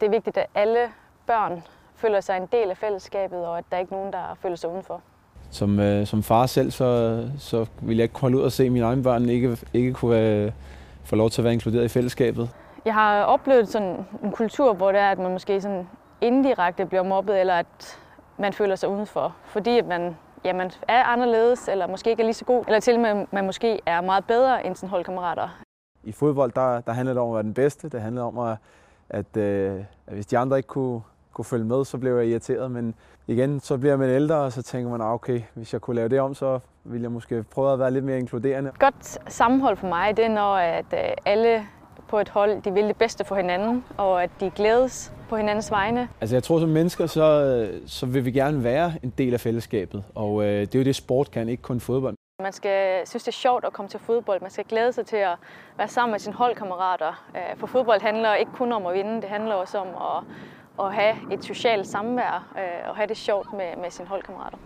Det er vigtigt, at alle børn føler sig en del af fællesskabet, og at der ikke er nogen, der føler sig udenfor. Som, øh, som far selv, så, så vil jeg ikke holde ud og se, at mine egne børn ikke, ikke kunne øh, få lov til at være inkluderet i fællesskabet. Jeg har oplevet sådan en kultur, hvor det er, at man måske sådan indirekte bliver mobbet, eller at man føler sig udenfor, fordi at man, ja, man er anderledes, eller måske ikke er lige så god, eller til og med, at man måske er meget bedre end sine holdkammerater. I fodbold, der, der handler det om at være den bedste. Det handler om, at, at, øh, at hvis de andre ikke kunne, kunne følge med, så blev jeg irriteret. Men igen, så bliver man ældre, og så tænker man, ah, okay, hvis jeg kunne lave det om, så ville jeg måske prøve at være lidt mere inkluderende. Godt sammenhold for mig, det er når at øh, alle på et hold, de vil det bedste for hinanden, og at de glædes på hinandens vegne. Altså jeg tror, som mennesker, så, så vil vi gerne være en del af fællesskabet, og øh, det er jo det, sport kan, ikke kun fodbold. Man skal synes, det er sjovt at komme til fodbold. Man skal glæde sig til at være sammen med sine holdkammerater. Øh, for fodbold handler ikke kun om at vinde, det handler også om at, at have et socialt samvær øh, og have det sjovt med, med sine holdkammerater.